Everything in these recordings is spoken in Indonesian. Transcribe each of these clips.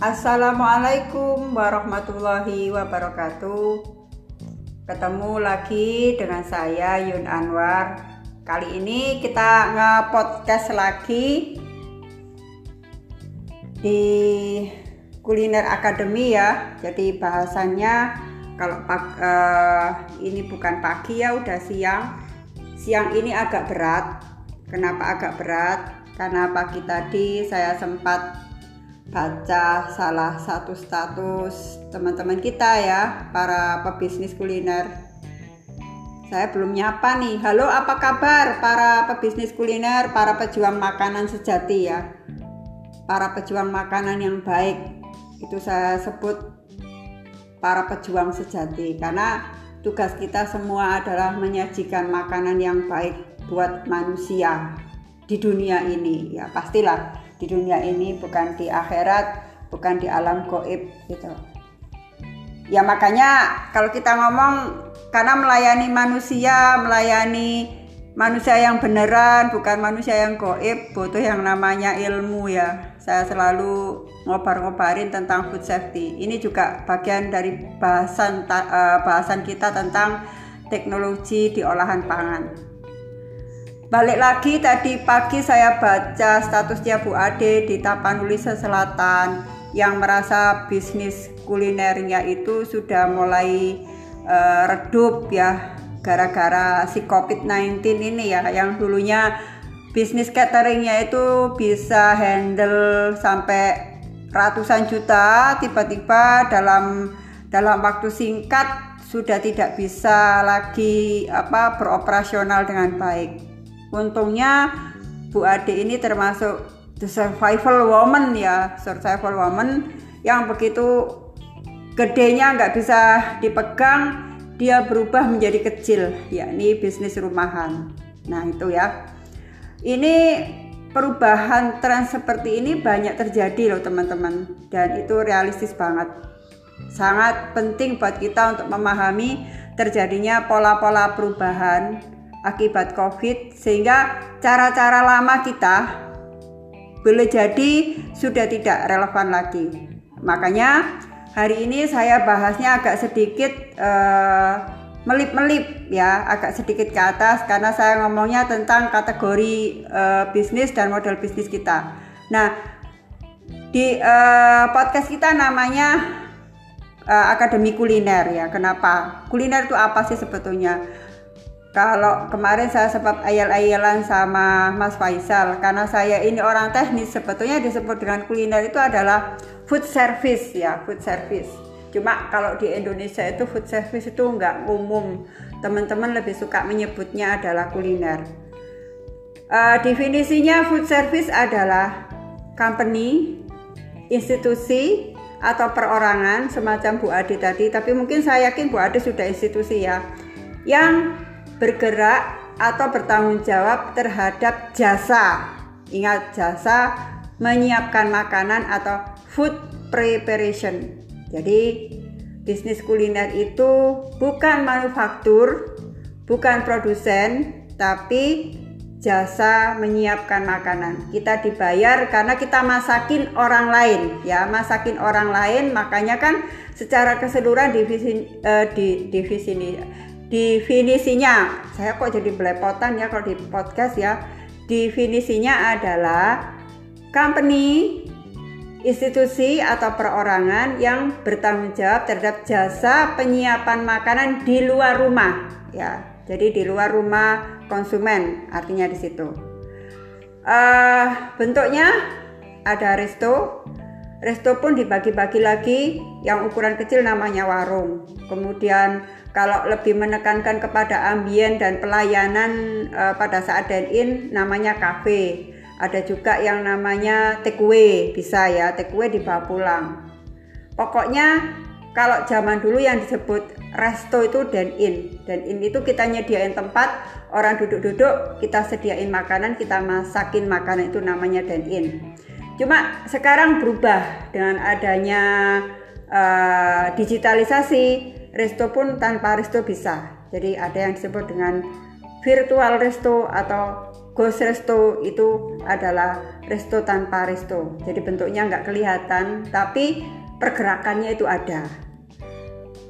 Assalamualaikum warahmatullahi wabarakatuh. Ketemu lagi dengan saya Yun Anwar. Kali ini kita nge-podcast lagi di Kuliner Academy ya. Jadi bahasannya kalau uh, ini bukan pagi ya udah siang. Siang ini agak berat. Kenapa agak berat? Karena pagi tadi saya sempat baca salah satu status teman-teman kita ya para pebisnis kuliner. Saya belum nyapa nih. Halo apa kabar para pebisnis kuliner para pejuang makanan sejati ya? Para pejuang makanan yang baik itu saya sebut para pejuang sejati. Karena tugas kita semua adalah menyajikan makanan yang baik buat manusia di dunia ini. Ya pastilah di dunia ini bukan di akhirat bukan di alam goib gitu. Ya makanya kalau kita ngomong karena melayani manusia melayani manusia yang beneran bukan manusia yang goib butuh yang namanya ilmu ya. Saya selalu ngobar-ngobarin tentang food safety. Ini juga bagian dari bahasan uh, bahasan kita tentang teknologi di olahan pangan Balik lagi tadi pagi saya baca statusnya Bu Ade di Tapanuli Selatan yang merasa bisnis kulinernya itu sudah mulai uh, redup ya gara-gara si COVID-19 ini ya yang dulunya bisnis cateringnya itu bisa handle sampai ratusan juta tiba-tiba dalam dalam waktu singkat sudah tidak bisa lagi apa beroperasional dengan baik untungnya Bu Ade ini termasuk the survival woman ya survival woman yang begitu gedenya nggak bisa dipegang dia berubah menjadi kecil yakni bisnis rumahan. Nah itu ya. Ini perubahan tren seperti ini banyak terjadi loh teman-teman dan itu realistis banget. Sangat penting buat kita untuk memahami terjadinya pola-pola perubahan akibat COVID sehingga cara-cara lama kita boleh jadi sudah tidak relevan lagi. Makanya hari ini saya bahasnya agak sedikit uh, melip-melip ya, agak sedikit ke atas karena saya ngomongnya tentang kategori uh, bisnis dan model bisnis kita. Nah, di uh, podcast kita namanya uh, Akademi Kuliner ya. Kenapa? Kuliner itu apa sih sebetulnya? Kalau kemarin saya sempat ayal-ayalan sama Mas Faisal karena saya ini orang teknis sebetulnya disebut dengan kuliner itu adalah food service ya food service. Cuma kalau di Indonesia itu food service itu nggak umum. Teman-teman lebih suka menyebutnya adalah kuliner. Uh, definisinya food service adalah company, institusi atau perorangan semacam Bu Ade tadi. Tapi mungkin saya yakin Bu Ade sudah institusi ya yang bergerak atau bertanggung jawab terhadap jasa. Ingat jasa menyiapkan makanan atau food preparation. Jadi bisnis kuliner itu bukan manufaktur, bukan produsen, tapi jasa menyiapkan makanan. Kita dibayar karena kita masakin orang lain, ya, masakin orang lain. Makanya kan secara keseluruhan divisi uh, di divisi ini definisinya. Saya kok jadi belepotan ya kalau di podcast ya. Definisinya adalah company institusi atau perorangan yang bertanggung jawab terhadap jasa penyiapan makanan di luar rumah. Ya jadi di luar rumah konsumen artinya di situ. Uh, bentuknya ada resto. Resto pun dibagi-bagi lagi. Yang ukuran kecil namanya warung. Kemudian kalau lebih menekankan kepada ambien dan pelayanan uh, pada saat dine-in namanya cafe. Ada juga yang namanya take away, bisa ya, take away dibawa pulang. Pokoknya kalau zaman dulu yang disebut resto itu dine-in. Dine-in itu kita nyediain tempat, orang duduk-duduk, kita sediain makanan, kita masakin makanan itu namanya dine-in. Cuma sekarang berubah dengan adanya uh, digitalisasi, resto pun tanpa resto bisa. Jadi ada yang disebut dengan virtual resto atau ghost resto itu adalah resto tanpa resto. Jadi bentuknya nggak kelihatan, tapi pergerakannya itu ada.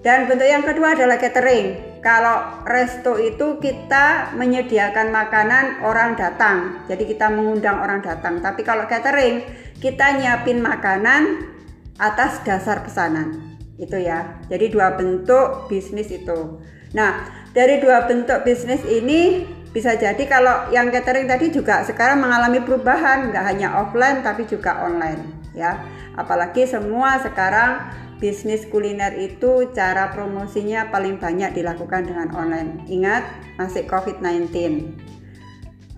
Dan bentuk yang kedua adalah catering. Kalau resto itu kita menyediakan makanan orang datang. Jadi kita mengundang orang datang. Tapi kalau catering kita nyiapin makanan atas dasar pesanan. Itu ya. Jadi dua bentuk bisnis itu. Nah, dari dua bentuk bisnis ini bisa jadi kalau yang catering tadi juga sekarang mengalami perubahan nggak hanya offline tapi juga online ya apalagi semua sekarang bisnis kuliner itu cara promosinya paling banyak dilakukan dengan online ingat masih covid-19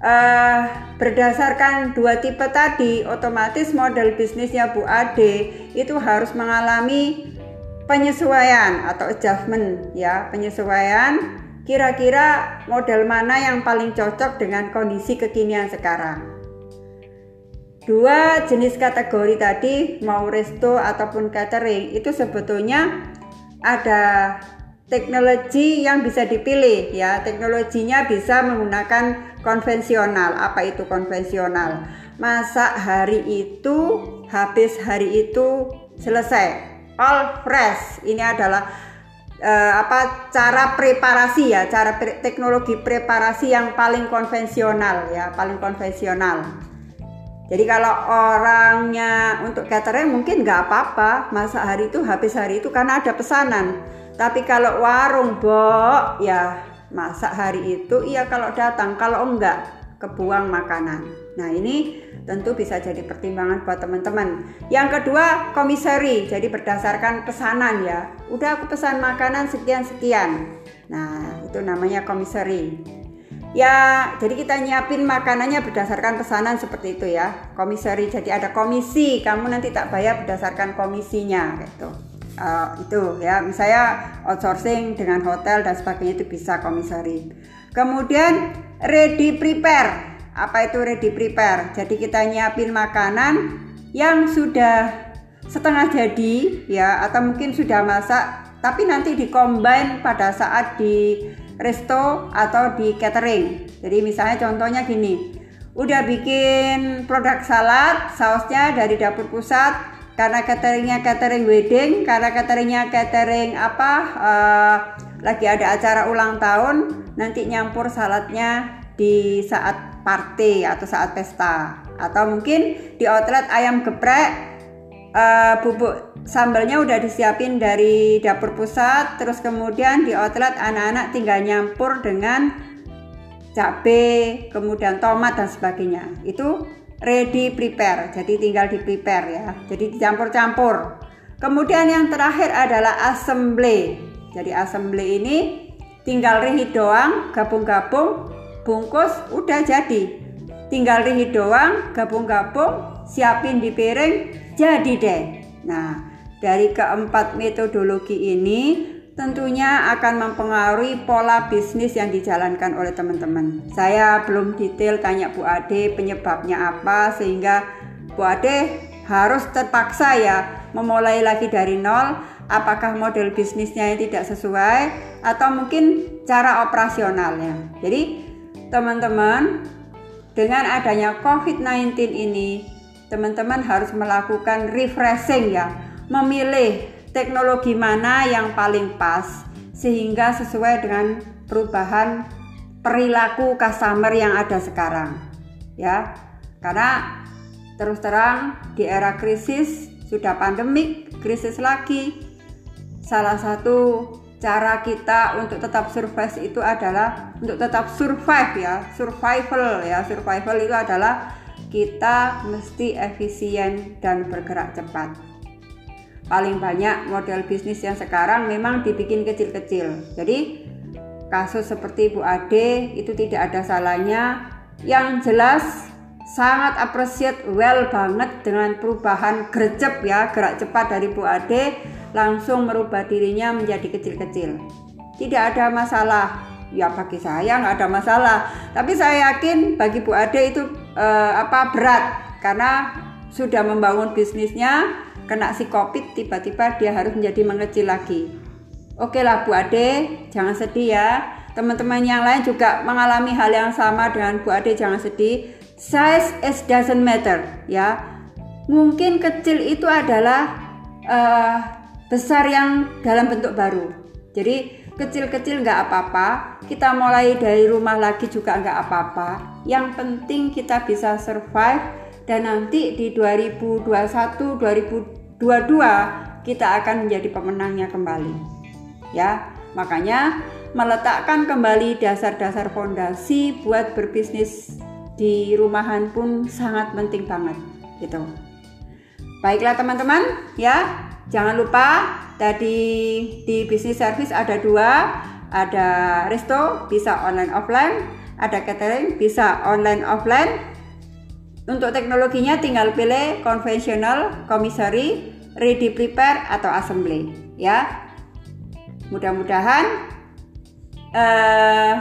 uh, berdasarkan dua tipe tadi otomatis model bisnisnya Bu Ade itu harus mengalami penyesuaian atau adjustment ya penyesuaian Kira-kira model mana yang paling cocok dengan kondisi kekinian sekarang? Dua jenis kategori tadi, mau resto ataupun catering, itu sebetulnya ada teknologi yang bisa dipilih ya. Teknologinya bisa menggunakan konvensional. Apa itu konvensional? Masak hari itu, habis hari itu selesai. All fresh. Ini adalah uh, apa cara preparasi ya, cara pre teknologi preparasi yang paling konvensional ya, paling konvensional. Jadi kalau orangnya untuk catering mungkin nggak apa-apa, masa hari itu habis hari itu karena ada pesanan. Tapi kalau warung bo ya masak hari itu iya kalau datang, kalau enggak kebuang makanan. Nah ini tentu bisa jadi pertimbangan buat teman-teman. Yang kedua, komisari. Jadi berdasarkan pesanan ya. Udah aku pesan makanan sekian-sekian. Nah, itu namanya komisari. Ya, jadi kita nyiapin makanannya berdasarkan pesanan seperti itu ya. Komisari. Jadi ada komisi, kamu nanti tak bayar berdasarkan komisinya gitu. Uh, itu ya, misalnya outsourcing dengan hotel dan sebagainya itu bisa komisari. Kemudian ready prepare apa itu ready prepare? Jadi kita nyiapin makanan yang sudah setengah jadi ya atau mungkin sudah masak tapi nanti dikombin pada saat di resto atau di catering. Jadi misalnya contohnya gini, udah bikin produk salad, sausnya dari dapur pusat, karena cateringnya catering wedding, karena cateringnya catering apa, uh, lagi ada acara ulang tahun, nanti nyampur saladnya di saat party atau saat pesta. Atau mungkin di outlet ayam geprek uh, bubuk sambalnya udah disiapin dari dapur pusat terus kemudian di outlet anak-anak tinggal nyampur dengan cabai kemudian tomat dan sebagainya. Itu ready prepare jadi tinggal di prepare ya jadi dicampur-campur. Kemudian yang terakhir adalah assembly jadi assembly ini tinggal reheat doang gabung-gabung bungkus udah jadi tinggal ringit doang gabung-gabung siapin di piring jadi deh nah dari keempat metodologi ini tentunya akan mempengaruhi pola bisnis yang dijalankan oleh teman-teman. Saya belum detail tanya Bu Ade penyebabnya apa sehingga Bu Ade harus terpaksa ya memulai lagi dari nol apakah model bisnisnya yang tidak sesuai atau mungkin cara operasionalnya. Jadi Teman-teman, dengan adanya COVID-19 ini, teman-teman harus melakukan refreshing ya, memilih teknologi mana yang paling pas sehingga sesuai dengan perubahan perilaku customer yang ada sekarang. Ya. Karena terus terang di era krisis sudah pandemik, krisis lagi. Salah satu cara kita untuk tetap survive itu adalah untuk tetap survive ya survival ya. Survival itu adalah kita mesti efisien dan bergerak cepat. Paling banyak model bisnis yang sekarang memang dibikin kecil-kecil. Jadi kasus seperti Bu Ade itu tidak ada salahnya. Yang jelas sangat appreciate well banget dengan perubahan gercep ya gerak cepat dari Bu Ade langsung merubah dirinya menjadi kecil-kecil. Tidak ada masalah. Ya bagi saya nggak ada masalah. Tapi saya yakin bagi Bu Ade itu eh, apa berat karena sudah membangun bisnisnya kena si covid tiba-tiba dia harus menjadi mengecil lagi. Oke lah Bu Ade, jangan sedih ya. teman-teman yang lain juga mengalami hal yang sama dengan Bu Ade jangan sedih size is doesn't matter ya. Mungkin kecil itu adalah uh, besar yang dalam bentuk baru. Jadi kecil-kecil nggak apa-apa. Kita mulai dari rumah lagi juga nggak apa-apa. Yang penting kita bisa survive dan nanti di 2021 2022 kita akan menjadi pemenangnya kembali ya. Makanya meletakkan kembali dasar-dasar fondasi buat berbisnis di rumahan pun sangat penting banget gitu baiklah teman-teman ya jangan lupa Tadi di bisnis service ada dua, ada resto bisa online offline, ada catering bisa online offline. Untuk teknologinya tinggal pilih konvensional, komisari, ready prepare atau assembly ya. Mudah-mudahan uh,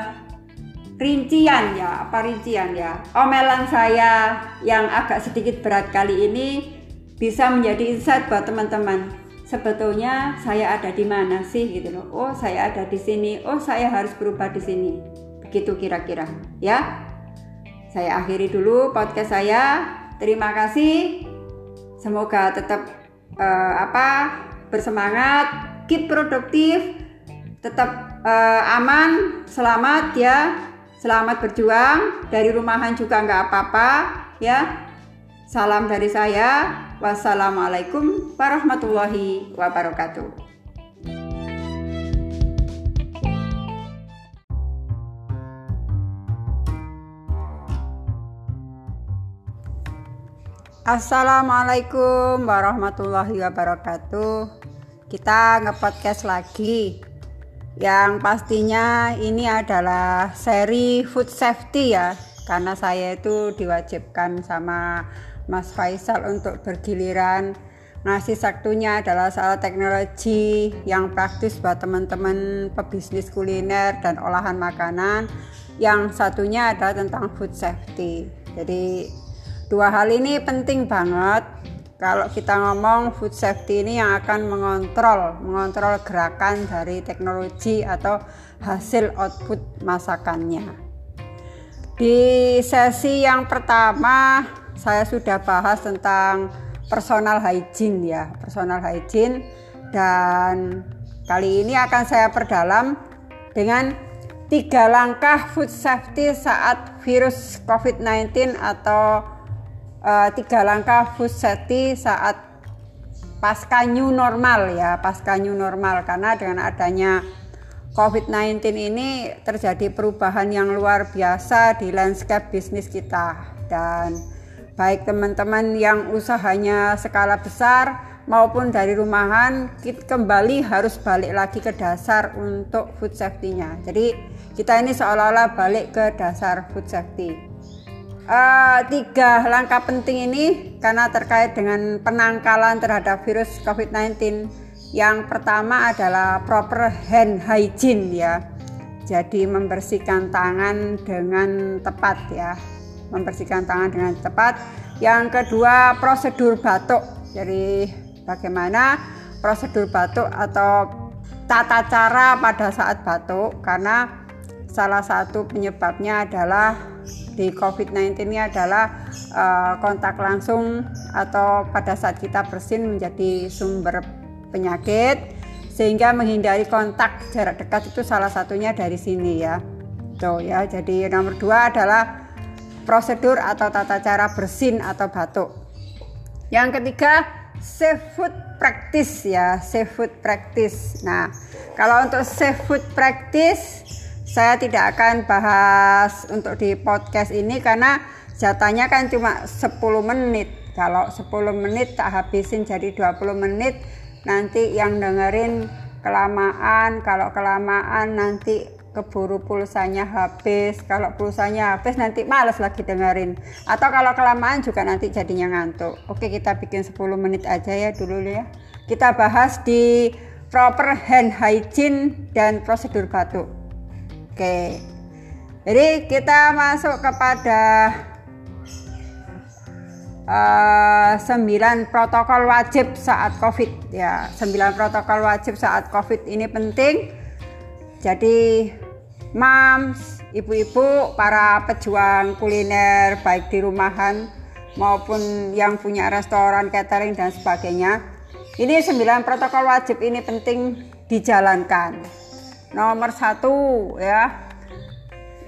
rincian ya, apa rincian ya? Omelan saya yang agak sedikit berat kali ini bisa menjadi insight buat teman-teman sebetulnya saya ada di mana sih gitu loh. Oh, saya ada di sini. Oh, saya harus berubah di sini. Begitu kira-kira, ya. Saya akhiri dulu podcast saya. Terima kasih. Semoga tetap uh, apa? bersemangat, keep produktif, tetap uh, aman, selamat ya. Selamat berjuang. Dari rumahan juga nggak apa-apa, ya. Salam dari saya. Wassalamualaikum warahmatullahi wabarakatuh. Assalamualaikum warahmatullahi wabarakatuh. Kita nge-podcast lagi. Yang pastinya ini adalah seri food safety ya. Karena saya itu diwajibkan sama Mas Faisal untuk bergiliran. Ngasih saktunya adalah salah teknologi yang praktis buat teman-teman pebisnis kuliner dan olahan makanan. Yang satunya adalah tentang food safety. Jadi dua hal ini penting banget kalau kita ngomong food safety ini yang akan mengontrol mengontrol gerakan dari teknologi atau hasil output masakannya. Di sesi yang pertama saya sudah bahas tentang personal hygiene ya, personal hygiene. Dan kali ini akan saya perdalam dengan tiga langkah food safety saat virus COVID-19 atau uh, tiga langkah food safety saat pasca new normal ya, pasca new normal karena dengan adanya COVID-19 ini terjadi perubahan yang luar biasa di landscape bisnis kita dan baik teman-teman yang usahanya skala besar maupun dari rumahan kita kembali harus balik lagi ke dasar untuk food safety-nya. Jadi kita ini seolah-olah balik ke dasar food safety. Uh, tiga langkah penting ini karena terkait dengan penangkalan terhadap virus COVID-19. Yang pertama adalah proper hand hygiene ya. Jadi membersihkan tangan dengan tepat ya membersihkan tangan dengan tepat. Yang kedua, prosedur batuk. Jadi bagaimana prosedur batuk atau tata cara pada saat batuk karena salah satu penyebabnya adalah di COVID-19 ini adalah uh, kontak langsung atau pada saat kita bersin menjadi sumber penyakit sehingga menghindari kontak jarak dekat itu salah satunya dari sini ya. Tuh ya. Jadi nomor dua adalah prosedur atau tata cara bersin atau batuk. Yang ketiga, seafood practice ya, seafood practice. Nah, kalau untuk seafood practice saya tidak akan bahas untuk di podcast ini karena jatahnya kan cuma 10 menit. Kalau 10 menit tak habisin jadi 20 menit, nanti yang dengerin kelamaan, kalau kelamaan nanti keburu pulsanya habis. Kalau pulsanya habis nanti males lagi dengerin. Atau kalau kelamaan juga nanti jadinya ngantuk. Oke kita bikin 10 menit aja ya dulu ya. Kita bahas di proper hand hygiene dan prosedur batuk oke jadi kita masuk kepada uh, eh, 9 protokol wajib saat covid ya 9 protokol wajib saat covid ini penting jadi mams, ibu-ibu, para pejuang kuliner baik di rumahan maupun yang punya restoran, catering dan sebagainya. Ini sembilan protokol wajib ini penting dijalankan. Nomor satu ya,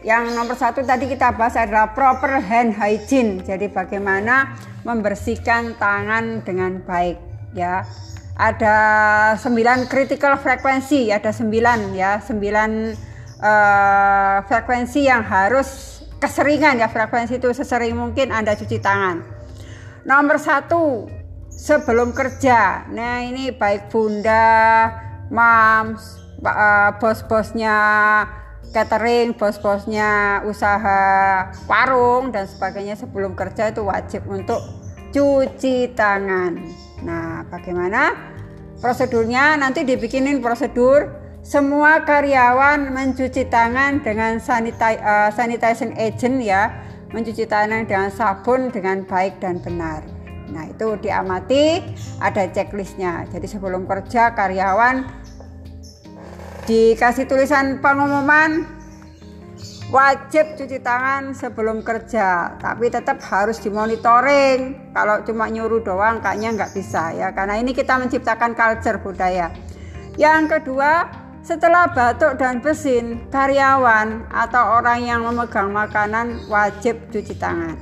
yang nomor satu tadi kita bahas adalah proper hand hygiene. Jadi bagaimana membersihkan tangan dengan baik ya. Ada sembilan critical frekuensi, ada sembilan ya, sembilan uh, frekuensi yang harus keseringan ya frekuensi itu sesering mungkin Anda cuci tangan. Nomor satu sebelum kerja. Nah ini baik bunda, mams, uh, bos-bosnya catering, bos-bosnya usaha warung dan sebagainya sebelum kerja itu wajib untuk cuci tangan. Nah, bagaimana prosedurnya? Nanti dibikinin prosedur semua karyawan mencuci tangan dengan sanitize, uh, sanitizing agent ya, mencuci tangan dengan sabun dengan baik dan benar. Nah, itu diamati ada checklistnya. Jadi sebelum kerja karyawan dikasih tulisan pengumuman. Wajib cuci tangan sebelum kerja tapi tetap harus dimonitoring. Kalau cuma nyuruh doang kayaknya nggak bisa ya karena ini kita menciptakan culture budaya. Yang kedua setelah batuk dan bersin karyawan atau orang yang memegang makanan wajib cuci tangan.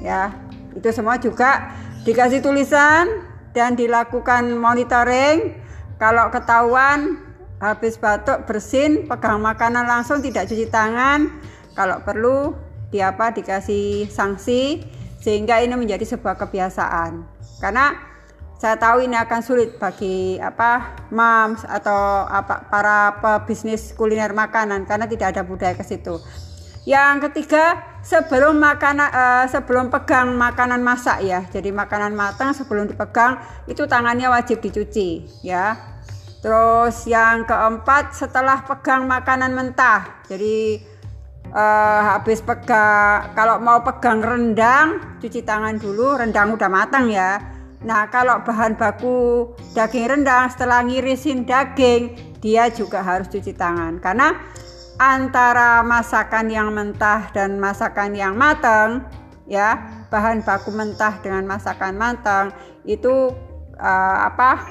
Ya itu semua juga dikasih tulisan dan dilakukan monitoring. Kalau ketahuan habis batuk bersin pegang makanan langsung tidak cuci tangan kalau perlu di apa dikasih sanksi sehingga ini menjadi sebuah kebiasaan karena saya tahu ini akan sulit bagi apa moms atau apa para pebisnis kuliner makanan karena tidak ada budaya ke situ. Yang ketiga, sebelum makanan uh, sebelum pegang makanan masak ya. Jadi makanan matang sebelum dipegang itu tangannya wajib dicuci ya. Terus yang keempat setelah pegang makanan mentah. Jadi uh, habis pegang kalau mau pegang rendang cuci tangan dulu, rendang udah matang ya. Nah, kalau bahan baku daging rendang setelah ngirisin daging, dia juga harus cuci tangan karena antara masakan yang mentah dan masakan yang matang ya, bahan baku mentah dengan masakan matang itu uh, apa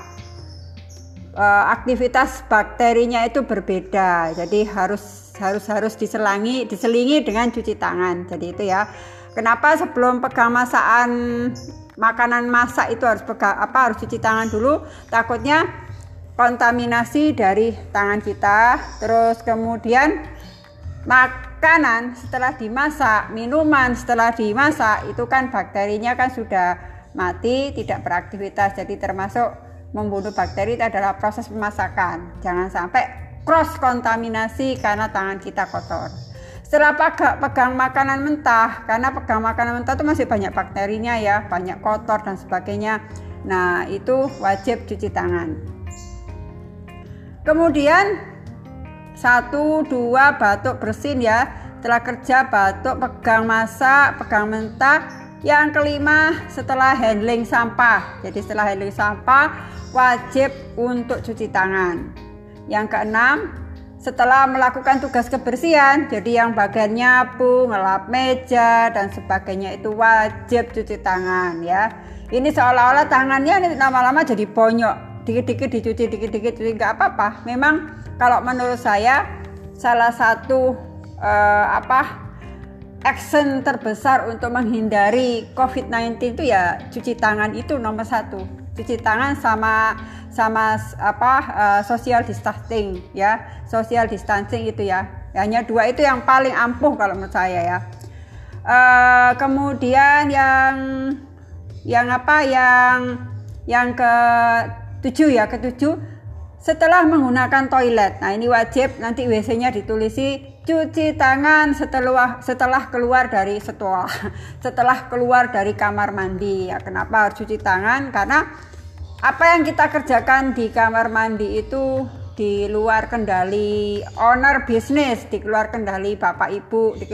aktivitas bakterinya itu berbeda. Jadi harus harus harus diselangi diselingi dengan cuci tangan. Jadi itu ya. Kenapa sebelum pegang masakan makanan masak itu harus pegang apa harus cuci tangan dulu? Takutnya kontaminasi dari tangan kita. Terus kemudian makanan setelah dimasak, minuman setelah dimasak itu kan bakterinya kan sudah mati, tidak beraktivitas. Jadi termasuk membunuh bakteri itu adalah proses pemasakan. Jangan sampai cross kontaminasi karena tangan kita kotor. Setelah pegang, makanan mentah, karena pegang makanan mentah itu masih banyak bakterinya ya, banyak kotor dan sebagainya. Nah, itu wajib cuci tangan. Kemudian satu dua batuk bersin ya. Setelah kerja batuk, pegang masak, pegang mentah. Yang kelima setelah handling sampah. Jadi setelah handling sampah wajib untuk cuci tangan. Yang keenam, setelah melakukan tugas kebersihan, jadi yang bagian nyapu, ngelap meja dan sebagainya itu wajib cuci tangan ya. Ini seolah-olah tangannya lama-lama jadi bonyok, dikit-dikit dicuci, dikit-dikit cuci nggak apa-apa. Memang kalau menurut saya salah satu uh, apa action terbesar untuk menghindari COVID-19 itu ya cuci tangan itu nomor satu. Cuci tangan sama sama apa uh, social distancing ya. Social distancing itu ya. Hanya dua itu yang paling ampuh kalau menurut saya ya. Uh, kemudian yang yang apa yang yang ke tujuh ya ke tujuh setelah menggunakan toilet. Nah ini wajib nanti WC-nya ditulisi cuci tangan setelah setelah keluar dari setelah setelah keluar dari kamar mandi. Ya kenapa harus cuci tangan? Karena apa yang kita kerjakan di kamar mandi itu di luar kendali owner bisnis di luar kendali bapak ibu di,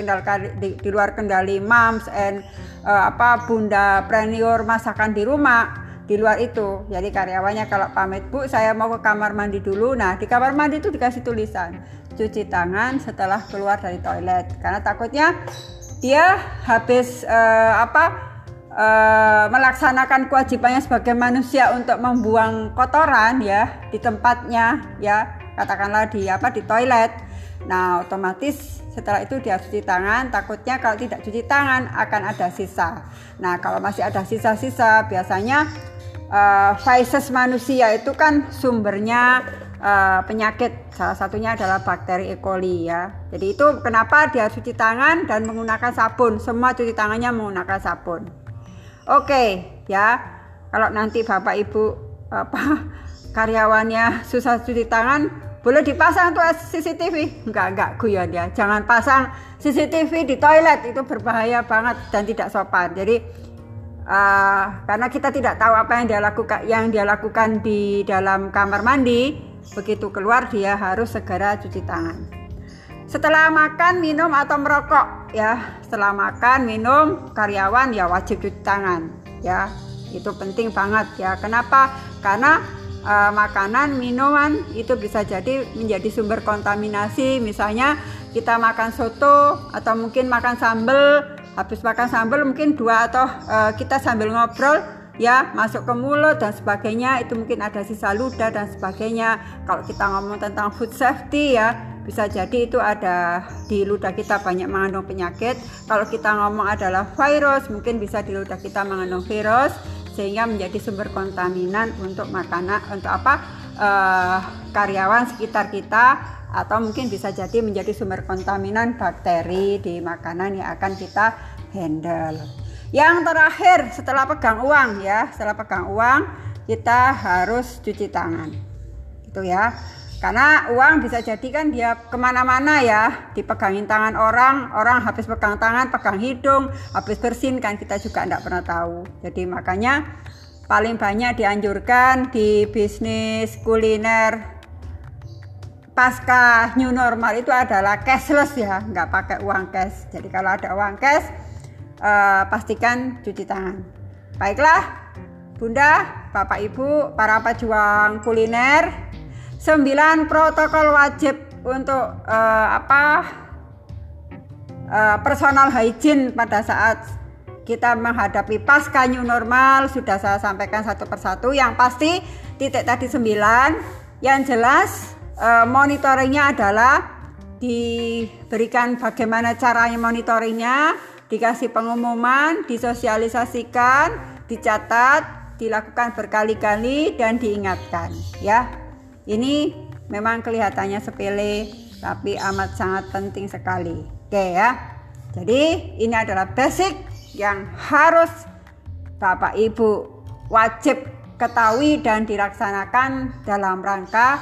di, di luar kendali moms and uh, apa bunda preneur masakan di rumah di luar itu. Jadi karyawannya kalau pamit bu saya mau ke kamar mandi dulu. Nah di kamar mandi itu dikasih tulisan cuci tangan setelah keluar dari toilet. Karena takutnya dia habis uh, apa uh, melaksanakan kewajibannya sebagai manusia untuk membuang kotoran ya di tempatnya ya katakanlah di apa di toilet. Nah otomatis setelah itu dia cuci tangan takutnya kalau tidak cuci tangan akan ada sisa. Nah kalau masih ada sisa-sisa biasanya uh, manusia itu kan sumbernya uh, penyakit. Salah satunya adalah bakteri E. coli ya. Jadi itu kenapa dia cuci tangan dan menggunakan sabun. Semua cuci tangannya menggunakan sabun. Oke ya. Kalau nanti bapak ibu apa karyawannya susah cuci tangan boleh dipasang tuh CCTV enggak enggak guyon ya. Jangan pasang CCTV di toilet. Itu berbahaya banget dan tidak sopan. Jadi uh, karena kita tidak tahu apa yang dia lakukan yang dia lakukan di dalam kamar mandi begitu keluar dia harus segera cuci tangan. Setelah makan minum atau merokok ya. Setelah makan minum karyawan ya wajib cuci tangan ya. Itu penting banget ya. Kenapa? Karena uh, makanan, minuman itu bisa jadi menjadi sumber kontaminasi. Misalnya kita makan soto atau mungkin makan sambal, habis makan sambal mungkin dua atau uh, kita sambil ngobrol ya masuk ke mulut dan sebagainya itu mungkin ada sisa ludah dan sebagainya. Kalau kita ngomong tentang food safety ya bisa jadi itu ada di ludah kita banyak mengandung penyakit. Kalau kita ngomong adalah virus, mungkin bisa di ludah kita mengandung virus sehingga menjadi sumber kontaminan untuk makanan untuk apa uh, karyawan sekitar kita atau mungkin bisa jadi menjadi sumber kontaminan bakteri di makanan yang akan kita handle. Yang terakhir setelah pegang uang ya, setelah pegang uang kita harus cuci tangan. Itu ya. Karena uang bisa jadi kan dia ke mana-mana ya. Dipegangin tangan orang orang habis pegang tangan pegang hidung habis bersin kan kita juga tidak pernah tahu. Jadi makanya paling banyak dianjurkan di bisnis kuliner pasca new normal itu adalah cashless ya. Nggak pakai uang cash. Jadi kalau ada uang cash eh, pastikan cuci tangan. Baiklah bunda bapak ibu para pejuang kuliner sembilan protokol wajib untuk uh, apa uh, personal hygiene pada saat kita menghadapi pasca new normal sudah saya sampaikan satu persatu. Yang pasti titik tadi sembilan. Yang jelas uh, monitoringnya adalah diberikan bagaimana caranya monitoringnya dikasih pengumuman disosialisasikan dicatat dilakukan berkali-kali dan diingatkan ya ini memang kelihatannya sepele tapi amat sangat penting sekali. Oke ya. Jadi ini adalah basic yang harus Bapak Ibu wajib ketahui dan dilaksanakan dalam rangka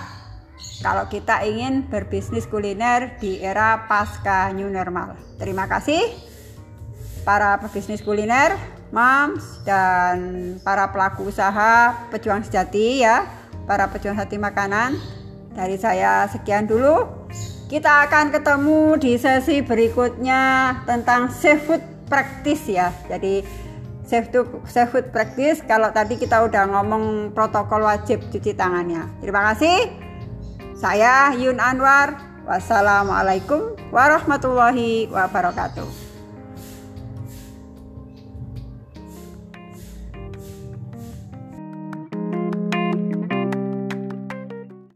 kalau kita ingin berbisnis kuliner di era pasca new normal. Terima kasih para pebisnis kuliner, moms dan para pelaku usaha pejuang sejati ya para pejuang hati makanan. Dari saya sekian dulu. Kita akan ketemu di sesi berikutnya tentang seafood practice ya. Jadi seafood practice kalau tadi kita udah ngomong protokol wajib cuci tangannya. Terima kasih. Saya Yun Anwar. Wassalamualaikum warahmatullahi wabarakatuh.